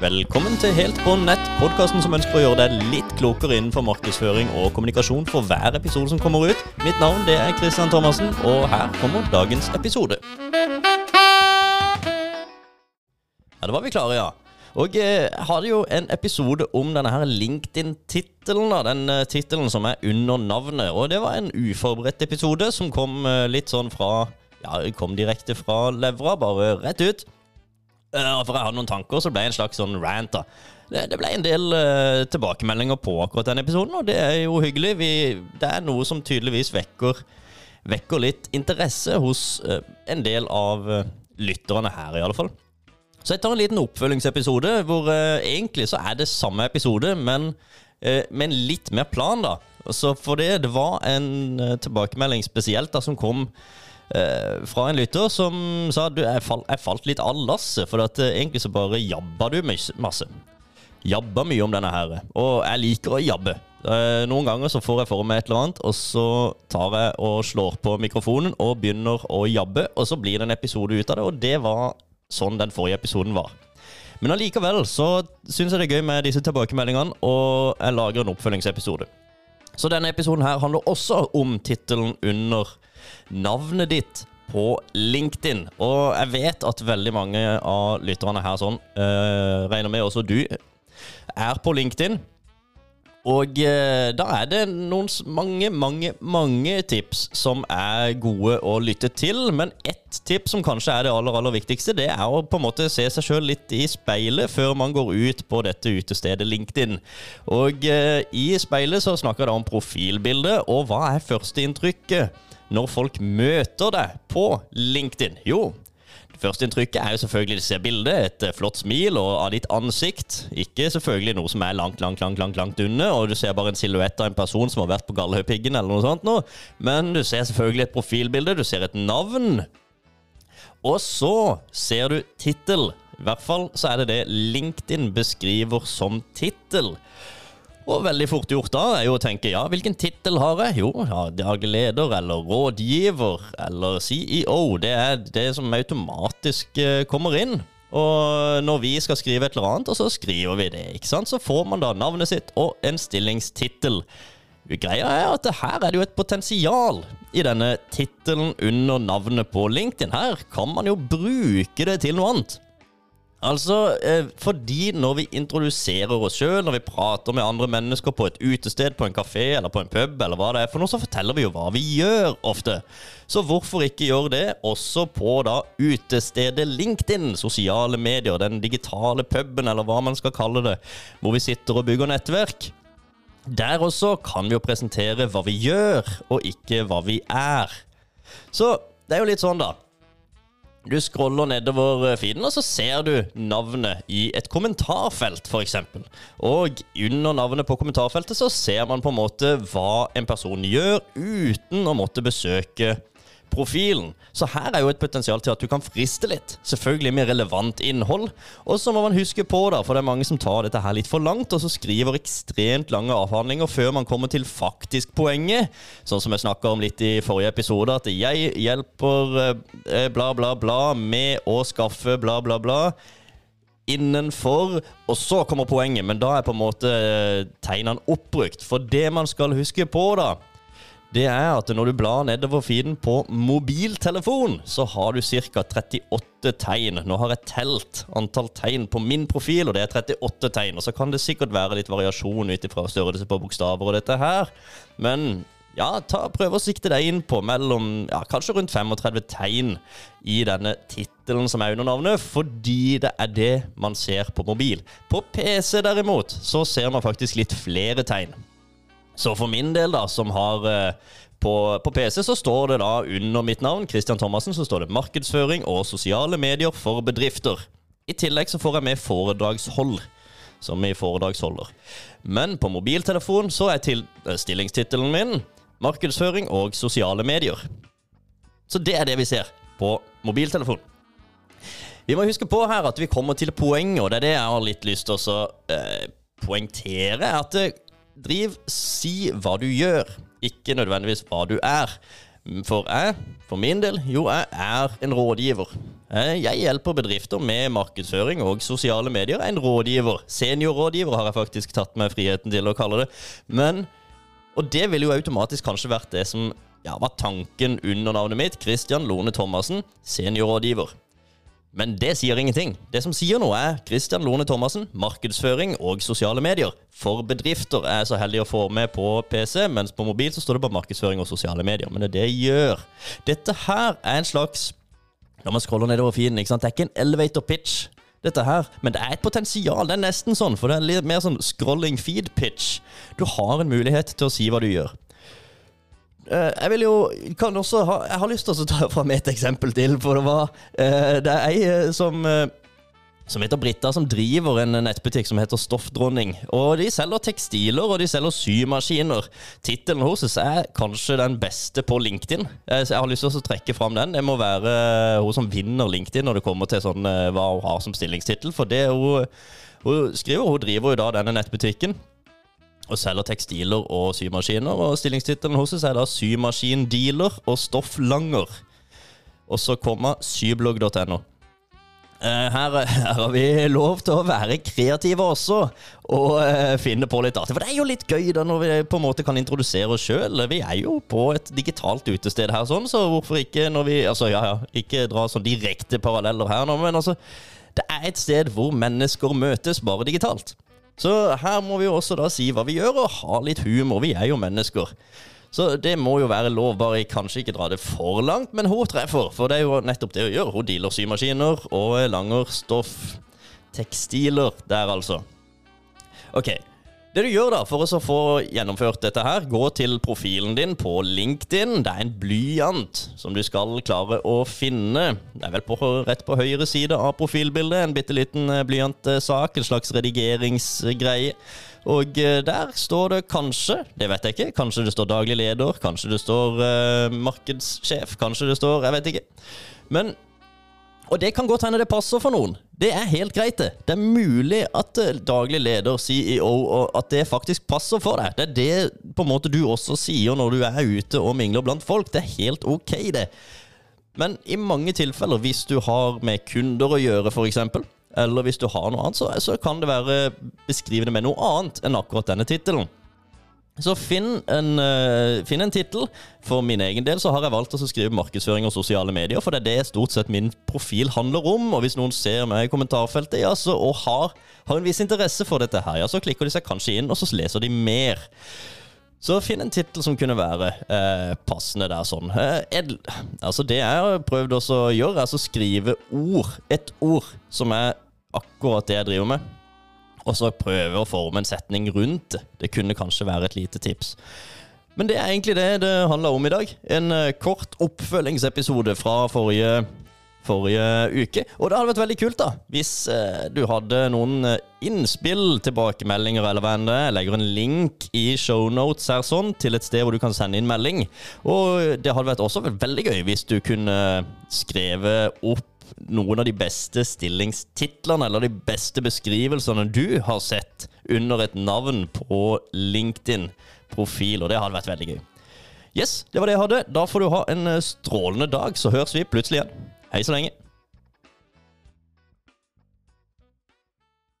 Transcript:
Velkommen til Helt på nett, podkasten som ønsker å gjøre deg litt klokere innenfor markedsføring og kommunikasjon for hver episode som kommer ut. Mitt navn det er Christian Thomassen, og her kommer dagens episode. Ja, da var vi klare, ja. Og eh, jeg hadde jo en episode om denne her LinkedIn-tittelen. Den uh, tittelen som er under navnet. Og det var en uforberedt episode som kom eh, litt sånn fra Ja, kom direkte fra levra, bare rett ut. Uh, for jeg hadde noen tanker, så ble det en slags sånn rant. da Det, det ble en del uh, tilbakemeldinger på akkurat den episoden, og det er jo hyggelig. Vi, det er noe som tydeligvis vekker, vekker litt interesse hos uh, en del av lytterne her, i alle fall. Så jeg tar en liten oppfølgingsepisode hvor egentlig så er det samme episode, men med en litt mer plan, da. Så for det, det var en tilbakemelding spesielt da som kom eh, fra en lytter som sa du, jeg, fall, jeg falt litt av lasset, for at, eh, egentlig så bare jabba du masse. Jabba mye om denne her. Og jeg liker å jabbe. Eh, noen ganger så får jeg for meg et eller annet, og så tar jeg og slår på mikrofonen og begynner å jabbe, og så blir det en episode ut av det, og det var sånn den forrige episoden var. Men allikevel så syns jeg det er gøy med disse tilbakemeldingene, og jeg lager en oppfølgingsepisode. Så denne episoden her handler også om tittelen under navnet ditt på LinkedIn. Og jeg vet at veldig mange av lytterne her sånn, øh, regner med også du, er på LinkedIn. Og eh, da er det noen mange, mange, mange tips som er gode å lytte til. Men ett tips som kanskje er det aller, aller viktigste, det er å på en måte se seg sjøl litt i speilet før man går ut på dette utestedet LinkedIn. Og eh, i speilet så snakker det om profilbildet, og hva er førsteinntrykket? når folk møter deg på LinkedIn? Jo, det første inntrykket er jo selvfølgelig det ser bildet, et eh, flott smil og av ditt ansikt. Ikke selvfølgelig noe som er langt, langt, langt langt, langt unna, og du ser bare en silhuett av en person som har vært på Galdhøpiggen eller noe sånt. Nå. Men du ser selvfølgelig et profilbilde, du ser et navn. Og så ser du tittel. I hvert fall så er det det LinkedIn beskriver som tittel. Og veldig fort gjort da er jo å tenke ja, hvilken tittel har jeg? Jo, ja, daglig leder eller rådgiver eller CEO. Det er det som automatisk eh, kommer inn. Og når vi skal skrive et eller annet, og så skriver vi det, ikke sant? så får man da navnet sitt og en stillingstittel. Greia er at her er det jo et potensial i denne tittelen under navnet på LinkedIn. Her kan man jo bruke det til noe annet. Altså, eh, fordi når vi introduserer oss sjøl, når vi prater med andre mennesker på et utested, på en kafé eller på en pub, eller hva det er for noe, så forteller vi jo hva vi gjør ofte. Så hvorfor ikke gjøre det også på da utestedet LinkedIn, sosiale medier, den digitale puben, eller hva man skal kalle det, hvor vi sitter og bygger nettverk. Der også kan vi jo presentere hva vi gjør, og ikke hva vi er. Så det er jo litt sånn, da. Du scroller nedover eh, feeden, og så ser du navnet i et kommentarfelt, f.eks. Og under navnet på kommentarfeltet så ser man på en måte hva en person gjør, uten å måtte besøke profilen. Så her er jo et potensial til at du kan friste litt. Selvfølgelig med relevant innhold. Og så må man huske på, da, for det er mange som tar dette her litt for langt, og så skriver ekstremt lange avhandlinger før man kommer til faktisk poenget. Sånn som jeg snakka om litt i forrige episode, at jeg hjelper eh, bla, bla, bla med å skaffe bla, bla, bla innenfor, og så kommer poenget. Men da er på en måte eh, tegnene oppbrukt. For det man skal huske på, da, det er at når du blar nedover feeden på mobiltelefon, så har du ca. 38 tegn. Nå har jeg telt antall tegn på min profil, og det er 38 tegn. Og så kan det sikkert være litt variasjon ut ifra størrelse på bokstaver og dette her. Men ja, ta, prøv å sikte deg inn på mellom ja, kanskje rundt 35 tegn i denne tittelen som er under navnet, fordi det er det man ser på mobil. På PC derimot så ser man faktisk litt flere tegn. Så for min del, da, som har eh, på, på, PC, så står det da under mitt navn, Christian Thomassen, så står det markedsføring og sosiale medier for bedrifter. I tillegg så får jeg med foredragshold, som i foredragsholder. Men på mobiltelefon så er eh, stillingstittelen min markedsføring og sosiale medier. Så det er det vi ser på mobiltelefon. Vi må huske på her at vi kommer til poenget, og det er det jeg har litt lyst til å eh, poengtere. At det driv, si hva du gjør, ikke nødvendigvis hva du er. For jeg, for min del, jo, jeg er en rådgiver. Eh, Jeg hjelper bedrifter med markedsføring og sosiale medier. Jeg er en rådgiver. Seniorrådgiver har jeg faktisk tatt meg friheten til å kalle det. Men, og det ville jo automatisk kanskje vært det som ja, var tanken under navnet mitt. Christian Lone Thomassen, seniorrådgiver. Men det sier ingenting. Det som sier noe, er Christian Lone Thomassen, markedsføring og sosiale medier. For bedrifter er så heldig å få med på PC, mens på mobil så står det bare markedsføring og sosiale medier. Men det er det jeg gjør. Dette her er en slags Når man scroller nedover feeden, ikke sant? det er ikke en elevator pitch. Dette her, Men det er et potensial. Det er nesten sånn, for det er litt mer sånn scrolling feed pitch. Du har en mulighet til å si hva du gjør. Eh, jeg vil jo kan også ha, Jeg har lyst til å ta fram et eksempel til. For det var eh, Det er ei eh, som som heter Britta, som driver en nettbutikk som heter Stoffdronning. Og De selger tekstiler og de selger symaskiner. Tittelen hennes er kanskje den beste på LinkedIn. Jeg har lyst til å trekke fram den. Det må være hun som vinner LinkedIn når det kommer til sånn, hva hun har som stillingstittel. For det hun, hun skriver, hun driver jo da denne nettbutikken og selger tekstiler og symaskiner. Og stillingstittelen hos oss er da 'Symaskindealer og stofflanger'. Og så kommer syblogg.no. Eh, Her, her har vi lov til å være kreative også, og uh, finne på litt artig. For det er jo litt gøy da når vi på en måte kan introdusere oss sjøl. Vi er jo på et digitalt utested her, sånn, så hvorfor ikke når vi Altså, ja ja, ikke dra sånn direkte paralleller her nå, men altså Det er et sted hvor mennesker møtes, bare digitalt. Så her må vi jo også da si hva vi gjør, og ha litt humor. Vi er jo mennesker. Så det må jo være lov, bare jeg kanskje ikke dra det for langt, men hun treffer. For det er jo nettopp det hun gjør. Hun dealer symaskiner og langer stoff. Tekstiler der, altså. Ok. Det du gjør da for å få gjennomført dette her, gå til profilen din på LinkedIn. Det er en blyant som du skal klare å finne. Det er vel på, rett på høyre side av profilbildet. En bitte liten eh, blyantsak, en slags redigeringsgreie. Og eh, der står det kanskje, det vet jeg ikke, kanskje det står daglig leder, kanskje det står uh, markedssjef, kanskje det står Jeg vet ikke. Men og det kan godt hende det passer for noen. Det er helt greit, det. Det er mulig at eh, daglig leder, CEO, og at det faktisk passer for deg. Det er det på en måte du også sier når du er ute og mingler blant folk. Det er helt ok, det. Men i mange tilfeller, hvis du har med kunder å gjøre, f.eks., eller hvis du har noe annet, så, så kan det være beskrivende med noe annet enn akkurat denne tittelen. Så finn en, uh, finn en tittel. For min egen del så har jeg valgt å skrive markedsføring og sosiale medier, for det er det stort sett min profil handler om. Og hvis noen ser meg i kommentarfeltet ja, så, og har, har en viss interesse for dette her, ja, så klikker de seg kanskje inn, og så leser de mer. Så finn en tittel som kunne være eh, passende der sånn. Eh, altså det jeg har prøvd også å gjøre, er å skrive ord. Et ord som er akkurat det jeg driver med og så prøve å forme en setning rundt det. Det kunne kanskje være et lite tips. Men det er egentlig det det handler om i dag. En uh, kort oppfølgingsepisode fra forrige, forrige uke. Og det hadde vært veldig kult da hvis uh, du hadde noen uh, innspill, tilbakemeldinger eller hva enn det. Jeg legger en link i shownotes her sånn til et sted hvor du kan sende inn melding. Og det hadde vært også veldig gøy hvis du kunne skrevet opp noen av de beste stillingstitlene eller de beste beskrivelsene du har sett under et navn på LinkedIn-profil, og det hadde vært veldig gøy. Yes, det var det jeg hadde. Da får du ha en strålende dag, så høres vi plutselig igjen. Hei så lenge.